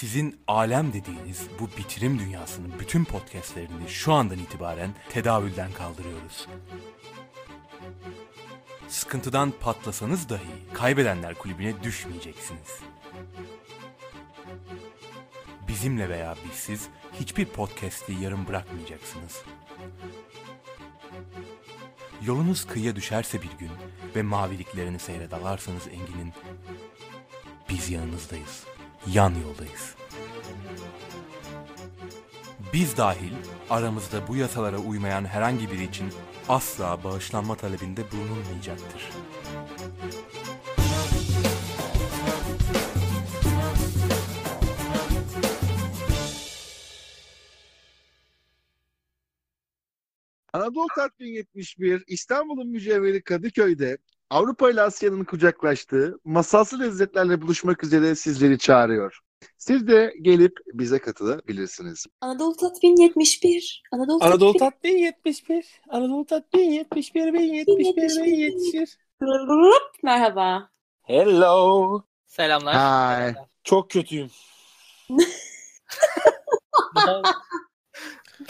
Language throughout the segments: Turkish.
Sizin alem dediğiniz bu bitirim dünyasının bütün podcastlerini şu andan itibaren tedavülden kaldırıyoruz. Sıkıntıdan patlasanız dahi kaybedenler kulübüne düşmeyeceksiniz. Bizimle veya bizsiz hiçbir podcast'i yarım bırakmayacaksınız. Yolunuz kıyıya düşerse bir gün ve maviliklerini seyre dalarsanız Engin'in biz yanınızdayız. Yan yoldayız. Biz dahil aramızda bu yasalara uymayan herhangi biri için asla bağışlanma talebinde bulunulmayacaktır. Anadolu Tatmin 71, İstanbul'un mücevheri Kadıköy'de Avrupa ile Asya'nın kucaklaştığı masalsı lezzetlerle buluşmak üzere sizleri çağırıyor. Siz de gelip bize katılabilirsiniz. Anadolu Tatmin 71. Anadolu, Anadolu Tatmin. Tatmin 71. Anadolu Tatmin 71 bin 71 bin 70. Merhaba. Hello. Selamlar. Hi. Çok kötüyüm.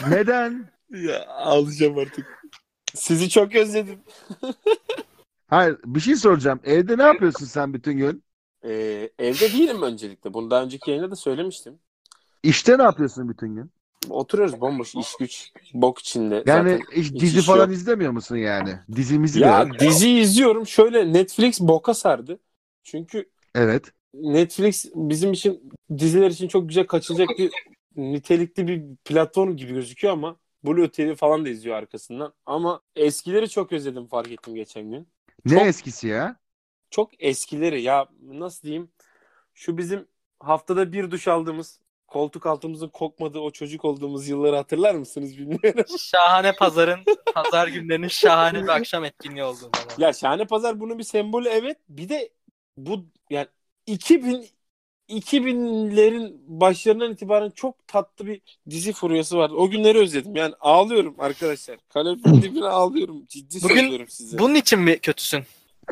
Neden? Ya ağlayacağım artık. Sizi çok özledim. Hayır, bir şey soracağım. Evde ne yapıyorsun sen bütün gün? Ee, evde değilim öncelikle. Bunu daha önceki yayında da söylemiştim. İşte ne yapıyorsun bütün gün? Oturuyoruz bomboş iş güç bok içinde. Yani Zaten hiç hiç dizi iş falan yok. izlemiyor musun yani? Dizimizi de Ya yok. dizi izliyorum. Şöyle Netflix boka sardı. Çünkü Evet. Netflix bizim için diziler için çok güzel kaçılacak bir nitelikli bir platform gibi gözüküyor ama Blue TV falan da izliyor arkasından. Ama eskileri çok özledim fark ettim geçen gün. Ne Çok- eskisi ya? Çok eskileri ya nasıl diyeyim şu bizim haftada bir duş aldığımız koltuk altımızın kokmadığı o çocuk olduğumuz yılları hatırlar mısınız bilmiyorum. Şahane pazarın, pazar günlerinin şahane bir akşam etkinliği olduğu zaman. ya Şahane Pazar bunun bir sembolü evet. Bir de bu yani 2000 2000'lerin başlarından itibaren çok tatlı bir dizi furyası vardı. O günleri özledim. Yani ağlıyorum arkadaşlar. Kaloriferin dibine ağlıyorum. Ciddi Bugün söylüyorum size. Bunun için mi kötüsün?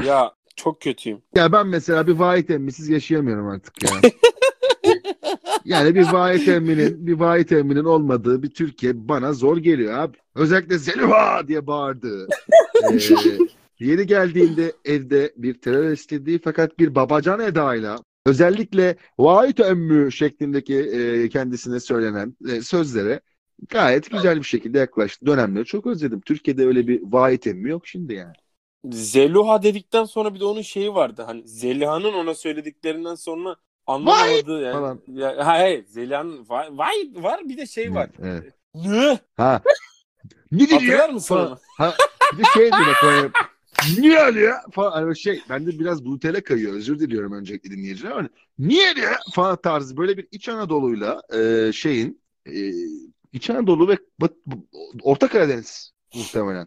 Ya çok kötüyüm. Ya ben mesela bir vahit emmisiz yaşayamıyorum artık ya. yani bir vahit emminin, bir vahit emminin olmadığı bir Türkiye bana zor geliyor abi. Özellikle Zeliha diye bağırdığı. Ee, yeni geldiğinde evde bir terör estirdiği fakat bir babacan edayla özellikle vahit emmü şeklindeki e, kendisine söylenen e, sözlere gayet güzel bir şekilde yaklaştı. Dönemleri çok özledim. Türkiye'de öyle bir vahit emmi yok şimdi yani. Zeluha dedikten sonra bir de onun şeyi vardı. Hani Zeliha'nın ona söylediklerinden sonra anlamadığı yani. falan. Ya, hayır Zeliha'nın vay, vay var bir de şey var. Evet. Ne? Ha. Ne diyor? Hatırlar mısın? Ha, bir de şey böyle niye öyle ya? Falan hani şey ben de biraz brutale kayıyor. Özür diliyorum öncelikle dinleyiciler ama niye öyle ya? falan tarzı böyle bir İç Anadolu'yla e, şeyin e, İç Anadolu ve Bat- Orta Karadeniz muhtemelen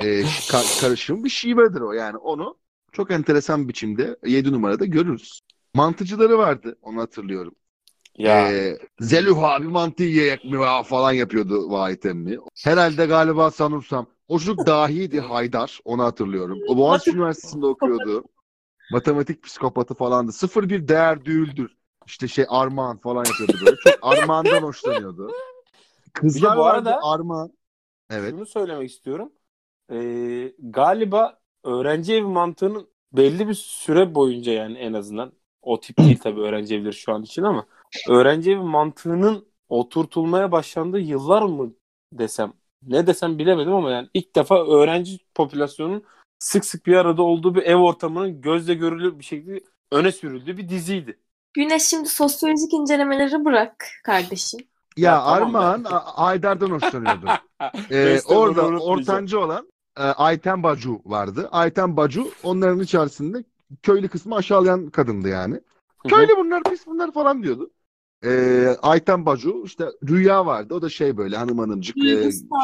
e, ka- karışım bir şivedir o yani onu çok enteresan biçimde 7 numarada görürüz. Mantıcıları vardı onu hatırlıyorum. Ya Ee, Zeliha abi mantı yiyerek mi falan yapıyordu Vahit emmi. Herhalde galiba sanırsam. O çocuk dahiydi Haydar. Onu hatırlıyorum. O Boğaziçi Üniversitesi'nde okuyordu. Matematik psikopatı falandı. Sıfır bir değer düğüldür. İşte şey Armağan falan yapıyordu böyle. Çok Armağan'dan hoşlanıyordu. Kızlar Bir de bu vardı arada- Armağan. Evet. şunu söylemek istiyorum. Ee, galiba öğrenci evi mantığının belli bir süre boyunca yani en azından o tip değil tabii öğrenci evleri şu an için ama öğrenci evi mantığının oturtulmaya başlandığı yıllar mı desem ne desem bilemedim ama yani ilk defa öğrenci popülasyonunun sık sık bir arada olduğu bir ev ortamının gözle görülür bir şekilde öne sürüldüğü bir diziydi. Güneş şimdi sosyolojik incelemeleri bırak kardeşim. Ya, Ya tamam Armağan be. A- Haydar'dan hoşlanıyordu. Ee, orada ortancı olan e, Ayten Bacu vardı. Ayten Bacu onların içerisinde köylü kısmı aşağılayan kadındı yani. Köylü bunlar pis bunlar falan diyordu. Ee, Ayten Bacu işte Rüya vardı. O da şey böyle hanım hanımcık e,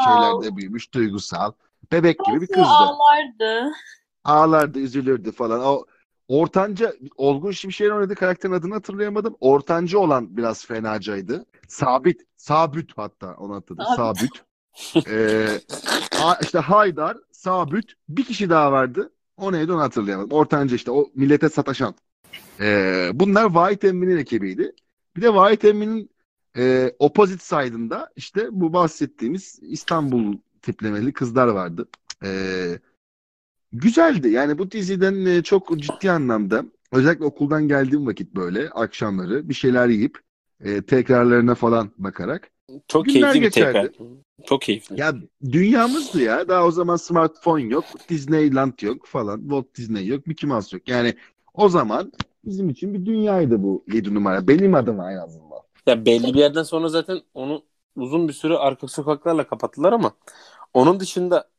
şeylerde büyümüş duygusal. Bebek gibi bir kızdı. ağlardı. Ağlardı, üzülürdü falan. O ortanca Olgun Şimşek'in oynadığı karakterin adını hatırlayamadım. Ortancı olan biraz fenacaydı. Sabit, Sabit hatta onu hatırladım. Sabit. Sabit. Ee, işte Haydar, Sabit, bir kişi daha vardı. O neydi onu hatırlayamadım. Ortanca işte o millete sataşan. Ee, bunlar Vahit Emmi'nin ekibiydi. Bir de Vahit Emin'in e, opposite side'ında işte bu bahsettiğimiz İstanbul tiplemeli kızlar vardı. E, güzeldi. Yani bu diziden e, çok ciddi anlamda özellikle okuldan geldiğim vakit böyle akşamları bir şeyler yiyip e, tekrarlarına falan bakarak Çok Günler keyifli bir geçerdi. tekrar. Çok keyifli. ya dünyamızdı ya. Daha o zaman smartphone yok, Disneyland yok falan, Walt Disney yok, Mickey Mouse yok. Yani o zaman bizim için bir dünyaydı bu 7 numara. Benim adıma en azından. Ya belli bir yerden sonra zaten onu uzun bir süre arka sokaklarla kapattılar ama onun dışında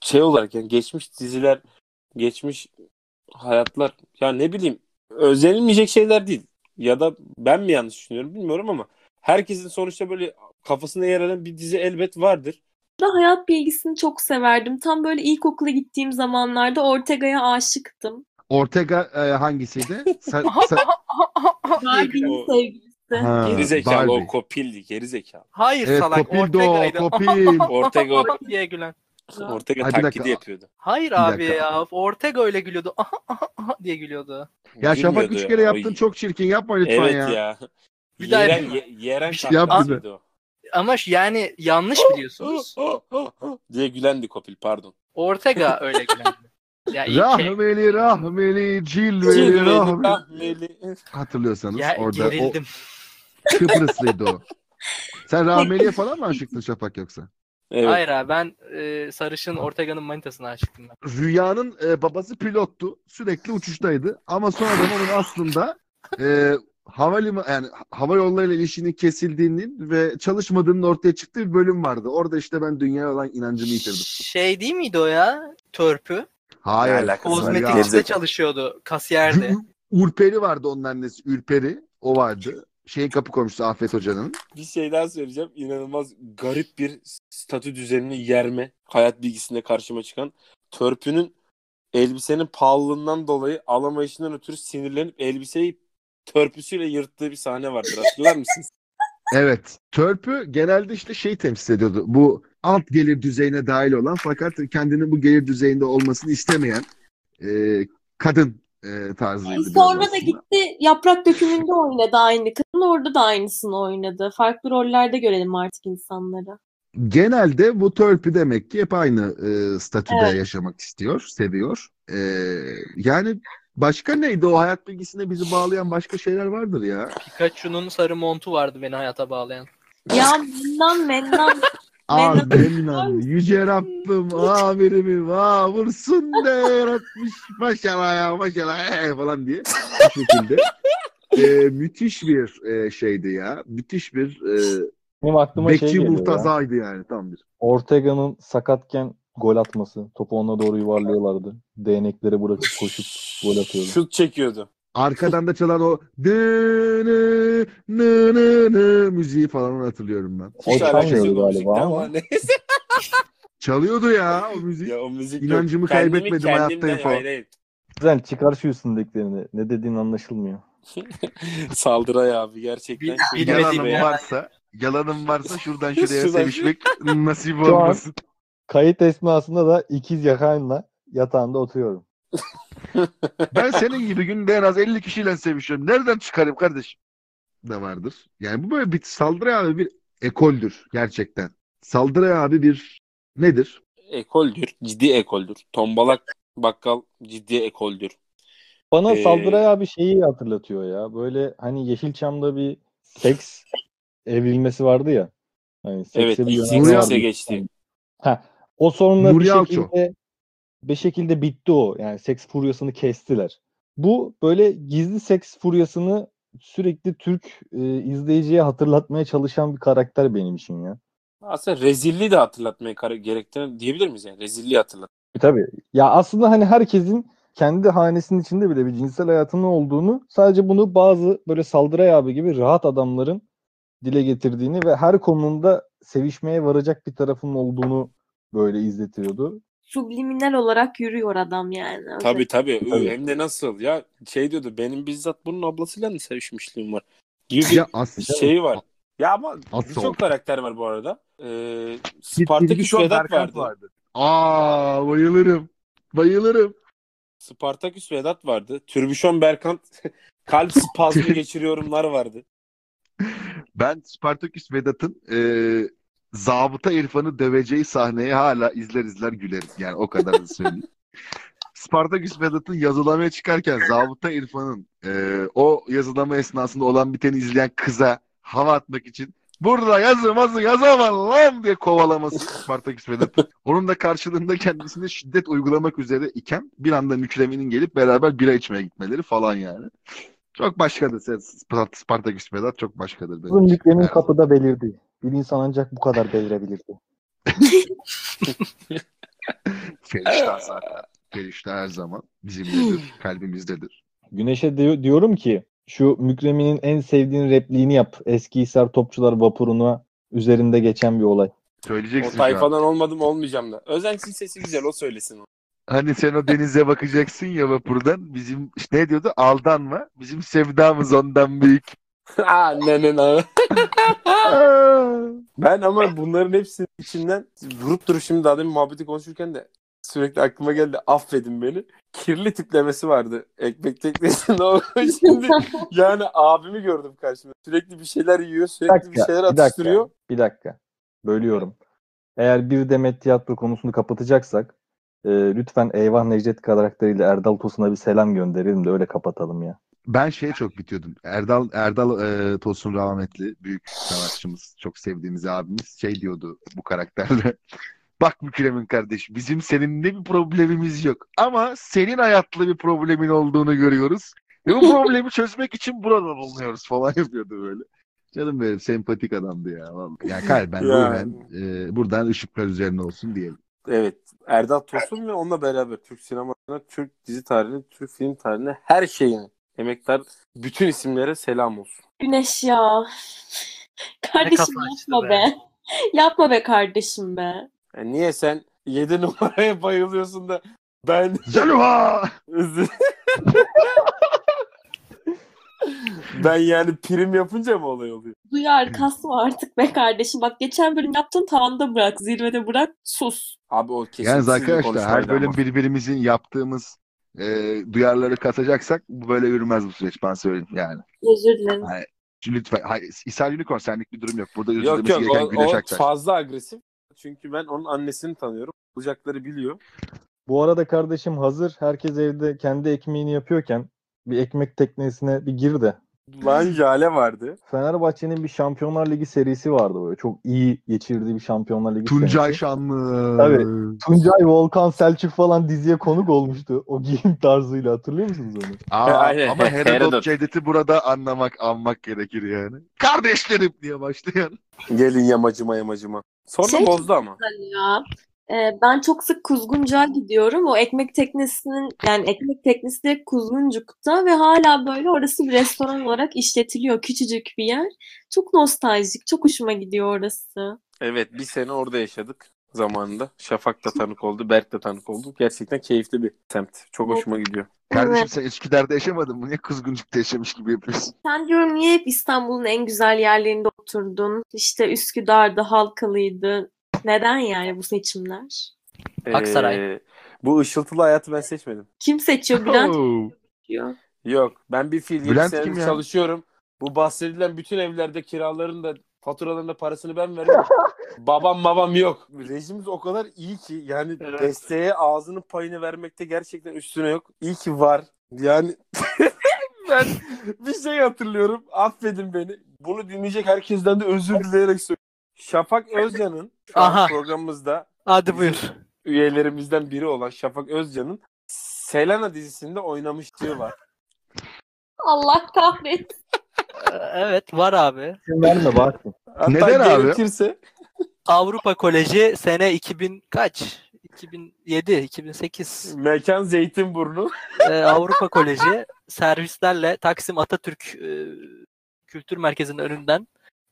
şey olarak yani geçmiş diziler, geçmiş hayatlar ya ne bileyim özenilmeyecek şeyler değil. Ya da ben mi yanlış düşünüyorum bilmiyorum ama herkesin sonuçta böyle kafasına yer alan bir dizi elbet vardır. da hayat bilgisini çok severdim. Tam böyle ilkokula gittiğim zamanlarda Ortega'ya aşıktım. Ortega e, hangisiydi? Sa- sa- Barbie'nin O- sevgilisi. Ha, Geri zekalı Barbie. o kopildi geri zekalı. Hayır Evet, salak Kopil'di o, Ortega'ydı. Kopil. Ortega o- diye gülen. Ortega Ay, bir taklidi dakika. yapıyordu. Hayır Bir abi dakika. ya. Ortega öyle gülüyordu. Aha, aha, aha diye gülüyordu. Ya Şafak Gülmüyordu üç ya. kere O- yaptın çok çirkin yapma lütfen Evet ya. ya. Bir daha Yeren, yapayım mı? ye- yeren Bir şey taklidiydi o. Ama yani yanlış biliyorsunuz. diye gülendi Kopil pardon. Ortega öyle gülendi. Ya ilk şey, Rahmeli rahmeli cilveli Cilveli, rahmeli. rahmeli. Hatırlıyorsanız ya orada gerildim. o Kıbrıslıydı o. Sen rahmeliye falan mı aşıktın Şafak yoksa? Evet. Hayır abi ben e, sarışın Ortega'nın manitasına aşıktım ben. Rüya'nın e, babası pilottu. Sürekli uçuştaydı. Ama sonradan onun aslında e, havalimanı yani hava yollarıyla ilişkinin kesildiğinin ve çalışmadığının ortaya çıktığı bir bölüm vardı. Orada işte ben dünyaya olan inancımı yitirdim. Şey değil miydi o ya? Törpü. Hayır. Kozmetikçide çalışıyordu. Kasiyerdi. Ürperi vardı onun annesi. Ürperi. O vardı. Şeyin kapı komşusu Afet Hoca'nın. Bir şey daha söyleyeceğim. İnanılmaz garip bir statü düzenini yerme hayat bilgisinde karşıma çıkan. Törpünün elbisenin pahalılığından dolayı alamayışından ötürü sinirlenip elbiseyi törpüsüyle yırttığı bir sahne vardır. Hatırlar mısınız? Evet. Törpü genelde işte şey temsil ediyordu. Bu alt gelir düzeyine dahil olan fakat kendini bu gelir düzeyinde olmasını istemeyen e, kadın e, tarzıydı. Sonra da gitti yaprak dökümünde oynadı aynı kadın. Orada da aynısını oynadı. Farklı rollerde görelim artık insanları. Genelde bu törpü demek ki hep aynı e, statüde Evet. yaşamak istiyor, seviyor. E, yani başka neydi o hayat bilgisine bizi bağlayan başka şeyler vardır ya. Pikachu'nun sarı montu vardı beni hayata bağlayan. Ya mennan mennan. Ah Ben- yüce Rabbim amirimi va vursun de yaratmış maşallah ya maşallah eh, falan diye bu şekilde. E, müthiş bir e, şeydi ya. Müthiş bir e, Benim aklıma şey bekçi geliyor ya. yani tam bir. Ortega'nın sakatken gol atması. Topu ona doğru yuvarlıyorlardı. Değnekleri bırakıp koşup gol atıyordu. Şut çekiyordu. Arkadan da çalan o nı nı nı nı müziği falan hatırlıyorum ben. O çalmıyordu yok galiba ama. Çalıyordu ya o müzik. ya o müzik yok. İnancımı Kendimi kaybetmedim, hayattayım falan. Hayır, hayır. Güzel çıkar şu üstündekilerini. Ne dediğin anlaşılmıyor. Saldıray abi gerçekten. Bilmediğim Yalanım ya. varsa, yalanım varsa şuradan şuraya sevişmek nasip olmasın. Kayıt esnasında da ikiz yakayla yatağında oturuyorum. Ben senin gibi günde en az 50 kişiyle sevişiyorum. Nereden çıkarayım kardeşim? Da vardır. Yani bu böyle bir Saldıray abi bir ekoldür gerçekten. Saldıray abi bir nedir? Ekoldür. Ciddi ekoldür. Tombalak bakkal ciddi ekoldür. Bana Ee, Saldıray abi şeyi hatırlatıyor ya. Böyle hani Yeşilçam'da bir seks evrilmesi vardı ya. Hani sekse Evet bir ilk. X'e geçti. Ha, o sonra Nuri bir Alço. Bir şekilde bitti o. Yani seks furyasını kestiler. Bu böyle gizli seks furyasını sürekli Türk e, izleyiciye hatırlatmaya çalışan bir karakter benim için ya. Aslında rezilliği de hatırlatmaya gerektiren diyebilir miyiz yani? Rezilliği hatırlat. E, Tabii. Ya aslında hani herkesin kendi hanesinin içinde bile bir cinsel hayatının olduğunu sadece bunu bazı böyle Saldıray abi gibi rahat adamların dile getirdiğini ve her konuda sevişmeye varacak bir tarafının olduğunu böyle izletiyordu. Subliminal olarak yürüyor adam yani. Tabii tabii. Tabii. Hem de nasıl ya şey diyordu benim bizzat bunun ablasıyla mı sevişmişliğim var gibi bir Ya as şey var. Ya ama birçok karakter var bu arada. Ee, Bir- Spartaküs Tribüşon Vedat Berkant vardı. Aa bayılırım. Bayılırım. Spartaküs Vedat vardı. Türbüşon Berkant kalp spazmı geçiriyorumlar vardı. Ben Spartaküs Vedat'ın e, zabıta İrfan'ı döveceği sahneyi hala izler izler gülerim. Yani o kadar da söyleyeyim. Spartaküs Vedat'ın yazılamaya çıkarken zabıta İrfan'ın e, o yazılama esnasında olan biteni izleyen kıza hava atmak için burada yazılması yazamam lan diye kovalaması Spartaküs Vedat'ın. Onun da karşılığında kendisine şiddet uygulamak üzere iken bir anda Mükremin'in gelip beraber bira içmeye gitmeleri falan yani. Çok başkadır. Spart- Spartaküs Vedat çok başkadır. benim Yani. kapıda belirdi. Bir insan ancak bu kadar belirebilirdi. Feriştah zaten. Feriştah her zaman bizimledir, kalbimizdedir. Güneş'e di- diyorum ki şu Mükremin'in en sevdiğin repliğini yap. Eskihisar Topçular Vapuru'na üzerinde geçen bir olay. O Söyleyeceksin an. tayfadan olmadım olmayacağım da. Özenç'in sesi güzel o söylesin. Hani sen o denize bakacaksın ya vapurdan. Bizim işte ne diyordu? Aldanma. Bizim sevdamız ondan büyük. Aa ne ne ne. Ben ama bunların hepsinin içinden vurup durup şimdi daha demin muhabbeti konuşurken de sürekli aklıma geldi. Affedin beni. Kirli tiplemesi vardı. Ekmek teknesinde o şimdi yani abimi gördüm karşımda. Sürekli bir şeyler yiyor, Bir sürekli dakika, bir şeyler bir dakika, atıştırıyor. bir dakika. Bölüyorum. Eğer bir demet tiyatro konusunu kapatacaksak e, lütfen Eyvah Necdet karakteriyle Erdal Tosun'a bir selam gönderelim de öyle kapatalım ya. Ben şeye çok bitiyordum. Erdal Erdal e, Tosun rahmetli büyük sanatçımız, çok sevdiğimiz abimiz şey diyordu bu karakterle. Bak Mükremin kardeş, bizim seninle bir problemimiz yok. Ama senin hayatlı bir problemin olduğunu görüyoruz. Ve bu problemi çözmek için burada bulunuyoruz falan yapıyordu böyle. Canım benim sempatik adamdı ya. vallahi. Yani kalben, Ya. ruhen e, buradan ışıklar üzerine olsun diyelim. Evet. Erdal Tosun ve onunla beraber Türk sinemasına, Türk dizi tarihine, Türk film tarihine her şeyine emektar bütün isimlere selam olsun. Güneş ya. Kardeşim yapma be. be. Yapma be kardeşim be. Yani niye sen 7 numaraya bayılıyorsun da ben Zalüha! ben yani prim yapınca mı olay oluyor? Duyar kasma artık be kardeşim. Bak geçen bölüm yaptın tavanda bırak. Zirvede bırak. Sus. Abi o kesin bir arkadaşlar her bölüm ama. birbirimizin yaptığımız e, duyarları katacaksak bu böyle yürümez bu süreç ben söyleyeyim yani. Özür dilerim. Lütfen. Hayır, İshal Unicorn senlik bir durum yok. Burada özür Yok yok gereken o, Güneş o Aktaş. fazla agresif. Çünkü ben onun annesini tanıyorum. Olacakları biliyor. Bu arada kardeşim hazır herkes evde kendi ekmeğini yapıyorken bir ekmek teknesine bir gir de. Lan Jale vardı. Fenerbahçe'nin bir Şampiyonlar Ligi serisi vardı böyle. Çok iyi geçirdiği bir Şampiyonlar Ligi Tuncay senesi. Şanlı. Tabii. Tuncay, Volkan, Selçuk falan diziye konuk olmuştu. O giyim tarzıyla hatırlıyor musunuz onu? Aa, Aynen. ama Herodot Herodot. Cevdet'i burada anlamak, anmak gerekir yani. Kardeşlerim diye başlayan. Gelin yamacıma yamacıma. Sonra Şey- bozdu ama. Güzel ya. Ben çok sık Kuzguncuğa gidiyorum. O ekmek teknesinin yani ekmek teknesi de Kuzguncuk'ta ve hala böyle orası bir restoran olarak işletiliyor. Küçücük bir yer. Çok nostaljik. Çok hoşuma gidiyor orası. Evet bir sene orada yaşadık zamanında. Şafak da tanık oldu. Berk de tanık oldu. Gerçekten keyifli bir semt. Çok hoşuma gidiyor. Kardeşim Evet. sen Üsküdar'da yaşamadın mı? Niye Kuzguncuk'ta yaşamış gibi yapıyorsun? Sen diyorum niye hep İstanbul'un en güzel yerlerinde oturdun? İşte Üsküdar'da Halkalı'ydı. Neden yani bu seçimler? Aksaray. Ee, bu ışıltılı hayatı ben seçmedim. Kim seçiyor? Bülent. Yok ben bir fiil 7 Bülent senedir kim ya? çalışıyorum. Bu bahsedilen bütün evlerde kiraların da faturaların da parasını ben veriyorum. babam babam yok. Rejimiz o kadar iyi ki yani Evet. desteğe ağzının payını vermekte gerçekten üstüne yok. İyi ki var. Yani ben bir şey hatırlıyorum. Affedin beni. Bunu dinleyecek herkesten de özür dileyerek söylüyorum. Şafak Özcan'ın Aha. programımızda Hadi buyur. üyelerimizden biri olan Şafak Özcan'ın Selena dizisinde oynamışlığı var. Allah kahretsin. Ee, Evet var abi. İsim verme. Hatta Neden abi? gerekirse Avrupa Koleji sene 2000 kaç? 2007, 2008. mekan Zeytinburnu. Ee, Avrupa Koleji servislerle Taksim Atatürk e, Kültür Merkezi'nin önünden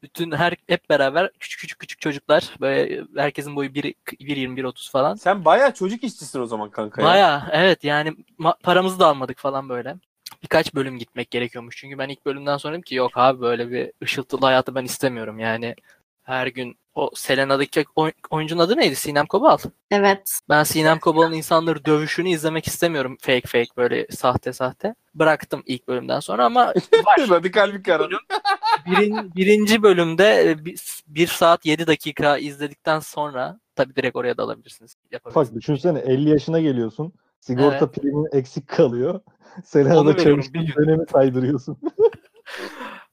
bütün her hep beraber küçük küçük küçük çocuklar böyle herkesin boyu 1 1.20 1.30 falan. Sen bayağı çocuk işçisin o zaman kanka ya. Baya evet yani paramızı da almadık falan böyle. Birkaç bölüm gitmek gerekiyormuş. Çünkü ben ilk bölümden sonra dedim ki yok abi böyle bir ışıltılı hayatı ben istemiyorum. Yani her gün O Selena'daki oy- oyuncunun adı neydi? Sinem Kobal. Evet. Ben Sinem Kobal'ın insanları dövüşünü izlemek istemiyorum. Fake fake böyle sahte sahte. Bıraktım ilk bölümden sonra ama var. Radikal bir karar. Birin, birinci bölümde e, bir, bir saat 7 dakika izledikten sonra tabii direkt oraya da alabilirsiniz. Bak düşünsene 50 yaşına geliyorsun. Sigorta Evet. primin eksik kalıyor. Selena'da çalıştığın dönemi saydırıyorsun.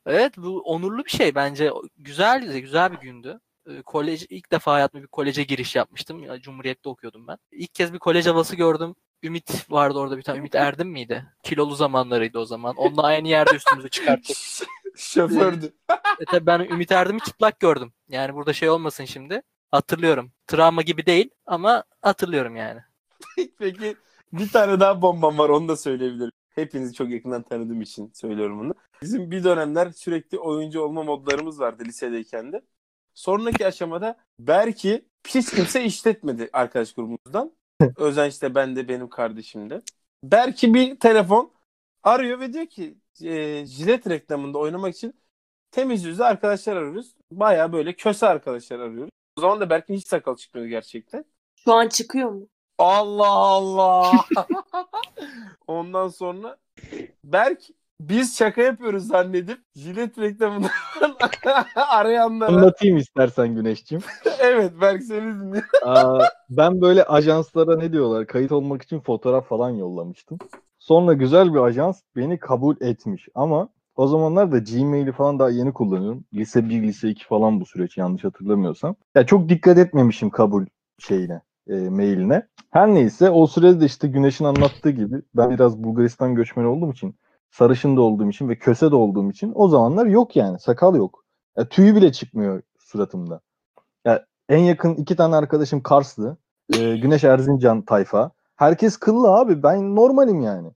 Evet bu onurlu bir şey bence. Güzeldi, güzel bir gündü. Ee, Kolej, ilk defa hayatımda bir koleje giriş yapmıştım. Ya, Cumhuriyet'te okuyordum ben. İlk kez bir kolej havası gördüm. Ümit vardı orada bir tane. Ümit Erdem miydi? Kilolu zamanlarıydı o zaman. Onunla aynı yerde üstümüzü çıkarttık. Şofördü. E tabii ben Ümit Erdem'i çıplak gördüm. Yani burada şey olmasın şimdi. Hatırlıyorum. Travma gibi değil ama hatırlıyorum yani. Peki bir tane daha bombam var onu da söyleyebilirim. Hepinizi çok yakından tanıdığım için söylüyorum bunu. Bizim bir dönemler sürekli oyuncu olma modlarımız vardı lisedeyken de. Sonraki aşamada Berk'i hiç kimse işletmedi arkadaş grubumuzdan. Özen işte ben de benim kardeşim de. Berk'i bir telefon arıyor ve diyor ki e, jilet reklamında oynamak için temiz yüzlü arkadaşlar arıyoruz. Baya böyle köse arkadaşlar arıyoruz. O zaman da Berk'in hiç sakal çıkmıyordu gerçekten. Şu an çıkıyor mu? Allah Allah. Ondan sonra Berk biz şaka yapıyoruz zannedip jilet reklamından arayanlara Anlatayım istersen Güneş'ciğim. evet Berk seni. Aa, ben böyle ajanslara ne diyorlar? Kayıt olmak için fotoğraf falan yollamıştım. Sonra güzel bir ajans beni kabul etmiş ama o zamanlar da Gmail'i falan daha yeni kullanıyorum. Lise 1, lise 2 falan bu süreç yanlış hatırlamıyorsam. Ya çok dikkat etmemişim kabul şeyine, e, mailine. Her neyse o sürede de işte Güneş'in anlattığı gibi ben biraz Bulgaristan göçmeni olduğum için, sarışın da olduğum için ve köse de olduğum için o zamanlar yok yani sakal yok. Ya, tüyü bile çıkmıyor suratımda. Ya, en yakın iki tane arkadaşım Karslı. e, Güneş Erzincan tayfa. Herkes kıllı abi. Ben normalim yani.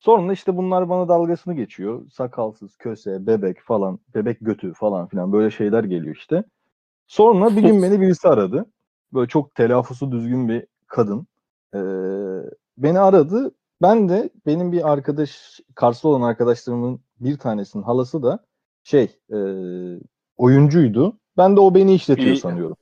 Sonra işte bunlar bana dalgasını geçiyor. Sakalsız, köse, bebek falan, bebek götü falan filan böyle şeyler geliyor işte. Sonra bir gün beni birisi aradı. Böyle çok telaffuzu düzgün bir kadın. Ee, beni aradı. Ben de benim bir arkadaş, Karslı olan arkadaşlarımın bir tanesinin halası da şey e, oyuncuydu. Ben de o beni işletiyor İyi. sanıyorum.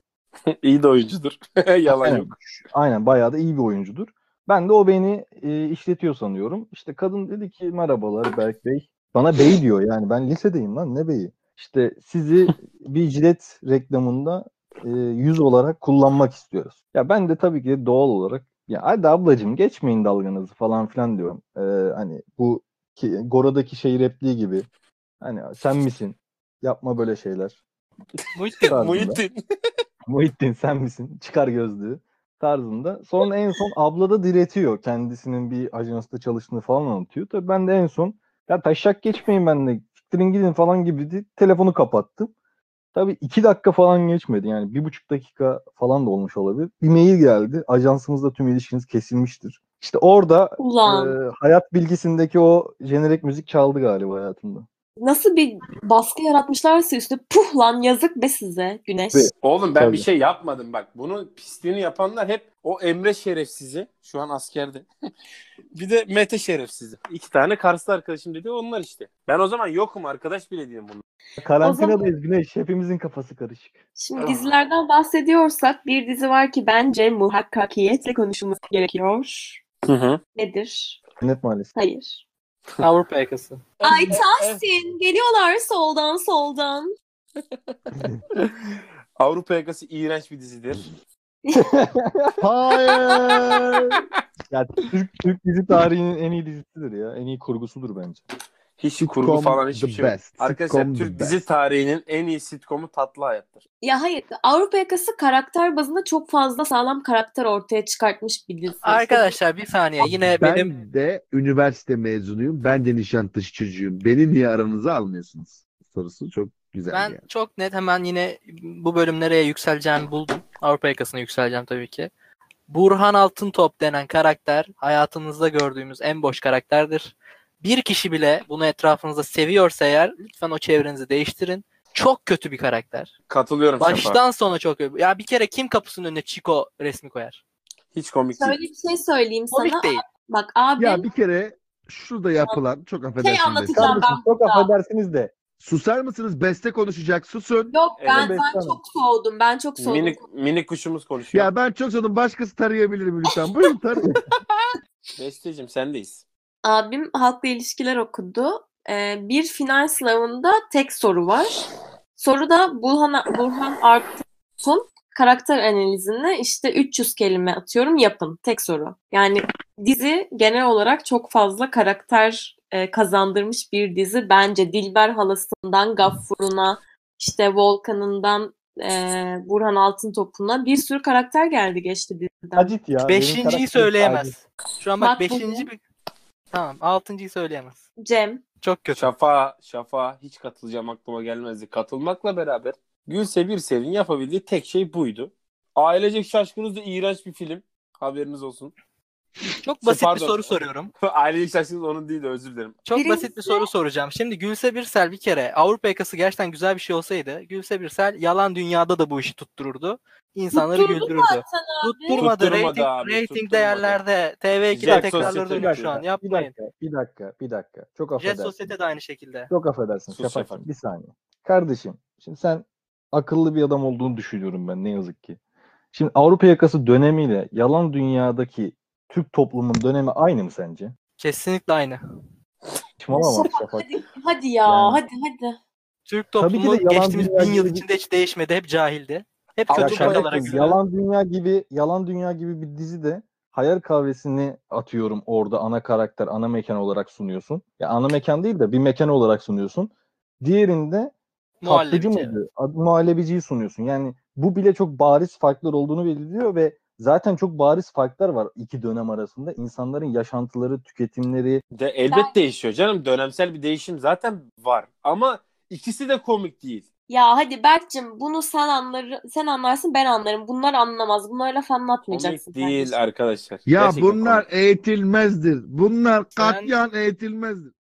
İyi de oyuncudur. Yalan Aynen. yok. Aynen bayağı da iyi bir oyuncudur. Ben de o beni e, işletiyor sanıyorum. İşte kadın dedi ki merhabalar Berk Bey. Bana bey diyor yani ben lisedeyim lan ne beyi. İşte sizi bir jilet reklamında e, yüz olarak kullanmak istiyoruz. Ya ben de tabii ki doğal olarak ya hadi ablacığım geçmeyin dalganızı falan filan diyorum. E, hani bu ki, Gora'daki şey repliği gibi. Hani sen misin? Yapma böyle şeyler. Muhittin. Muhittin. Muhittin sen misin? Çıkar gözlüğü tarzında. Sonra en son abla da diretiyor. Kendisinin bir ajansta çalıştığını falan anlatıyor. Tabii ben de en son ya taşak geçmeyin benimle. Siktirin gidin falan gibi de telefonu kapattım. Tabii iki dakika falan geçmedi. Yani bir buçuk dakika falan da olmuş olabilir. Bir mail geldi. Ajansımızda tüm ilişkiniz kesilmiştir. İşte orada Ulan. e, hayat bilgisindeki o jenerik müzik çaldı galiba hayatımda. Nasıl bir baskı yaratmışlarsa üstüne puh lan yazık be size Güneş. Ve- Oğlum ben Tabii. bir şey yapmadım bak. Bunun pisliğini yapanlar hep o Emre şerefsizi. Şu an askerde. bir de Mete şerefsizi. İki tane Karslı arkadaşım dedi onlar işte. Ben o zaman yokum arkadaş bile değilim bunun. Karantinadayız Güneş. Hepimizin kafası karışık. Şimdi dizilerden bahsediyorsak bir dizi var ki bence muhakkakiyetle konuşulması gerekiyor. Hı hı. Nedir? Net maalesef. Hayır. Avrupa yakası. Ay Tahsin geliyorlar soldan soldan. Avrupa Yakası iğrenç bir dizidir. Hayır. Ya Türk, Türk dizi tarihinin en iyi dizisidir ya. En iyi kurgusudur bence. Hiç Sitcom kurgu falan hiçbir şey yok. Arkadaşlar Sitcom Türk dizi best. tarihinin en iyi sitcomu Tatlı Hayat'tır. Ya hayır Avrupa yakası karakter bazında çok fazla sağlam karakter ortaya çıkartmış bir dizi. Arkadaşlar bir saniye yine ben benim de üniversite mezunuyum. Ben de Nişantaşı çocuğuyum. Beni niye aranıza almıyorsunuz? Sorusu çok güzel ben yani. çok net hemen yine bu bölüm nereye yükseleceğimi buldum. Avrupa yakasına yükseleceğim tabii ki. Burhan Altıntop denen karakter hayatınızda gördüğümüz en boş karakterdir. Bir kişi bile bunu etrafınızda seviyorsa eğer lütfen o çevrenizi değiştirin. Çok kötü bir karakter. Katılıyorum. Baştan sona çok kötü. Ya bir kere kim kapısının önüne Chico resmi koyar? Hiç komik Şöyle değil. bir şey söyleyeyim Komik sana. değil. Bak abim Ya bir kere şurada yapılan çok Şey de- anlatacağım. Kardeşim ben çok affedersiniz de Susar mısınız? Beste konuşacak. Susun. Yok ben, Evet. ben çok soğudum. Ben çok soğudum. Minik, minik kuşumuz konuşuyor. Ya ben çok sanırım başkası tarayabilir mi lütfen? Buyurun tarayın. Besteciğim sendeyiz. Abim halkla ilişkiler okudu. Ee, bir final sınavında tek soru var. Soruda Burhan, Burhan Artuk'un karakter analizini işte 300 kelime atıyorum yapın. Tek soru. Yani dizi genel olarak çok fazla karakter e, kazandırmış bir dizi. Bence Dilber halasından Gaffur'una işte Volkan'ından e, Burhan Altıntop'una bir sürü karakter geldi geçti diziden. Acit ya. Beşinciyi söyleyemez. Şu an bak Bak beşinci bir... Tamam altıncıyı söyleyemez. Cem. Çok kötü. Şafa, Şafa hiç katılacağım aklıma gelmezdi. Katılmakla beraber Gülse Birsel'in yapabildiği tek şey buydu. Ailecek Şaşkınız da iğrenç bir film. Haberiniz olsun. Çok basit Pardon. bir soru soruyorum. Ailecek Şaşkınız onun değil de özür dilerim. Çok Birincisi- basit bir soru soracağım. Şimdi Gülse Birsel bir kere Avrupa yakası gerçekten güzel bir şey olsaydı Gülse Birsel yalan dünyada da bu işi tuttururdu. İnsanları Tutturdu güldürürdü. Tutturmadı. Tutturmadı rating, abi, rating tutturmadı. değerlerde TV2'de Jet tekrarları Society dönüyor şu an. bir Yapmayın. dakika, bir dakika, bir dakika. Çok Jet affedersin. Society de aynı şekilde. Çok affedersin. Sus Şafak. bir saniye. Kardeşim, şimdi sen akıllı bir adam olduğunu düşünüyorum ben ne yazık ki. Şimdi Avrupa yakası dönemiyle yalan dünyadaki Türk toplumun dönemi aynı mı sence? Kesinlikle aynı. Saçmalama Şafak, Şafak. Hadi, hadi ya Yani- hadi hadi. Türk Tabii ki de toplumu yalan geçtiğimiz dünya bin yıl gibi- içinde hiç değişmedi. Hep cahildi. Hep Ya kötü kardeşim, görüyor. yalan dünya gibi yalan dünya gibi bir dizide hayal kahvesini atıyorum orada ana karakter, ana mekan olarak sunuyorsun. Ya ana mekan değil de bir mekan olarak sunuyorsun. Diğerinde tatlıcı Muhallebici. mıydı? Ad- Muhallebiciyi sunuyorsun. Yani bu bile çok bariz farklar olduğunu belirliyor ve zaten çok bariz farklar var iki dönem arasında. İnsanların yaşantıları, tüketimleri. De elbet Ben- değişiyor canım. Dönemsel bir değişim zaten var. Ama ikisi de komik değil. Ya hadi Berk'cim bunu sen anlar sen anlarsın ben anlarım. Bunlar anlamaz. Bunlara laf anlatmayacaksın. Komik değil kardeşim. arkadaşlar. Ya Gerçekten bunlar komik. eğitilmezdir. Bunlar Sen- katliam eğitilmezdir.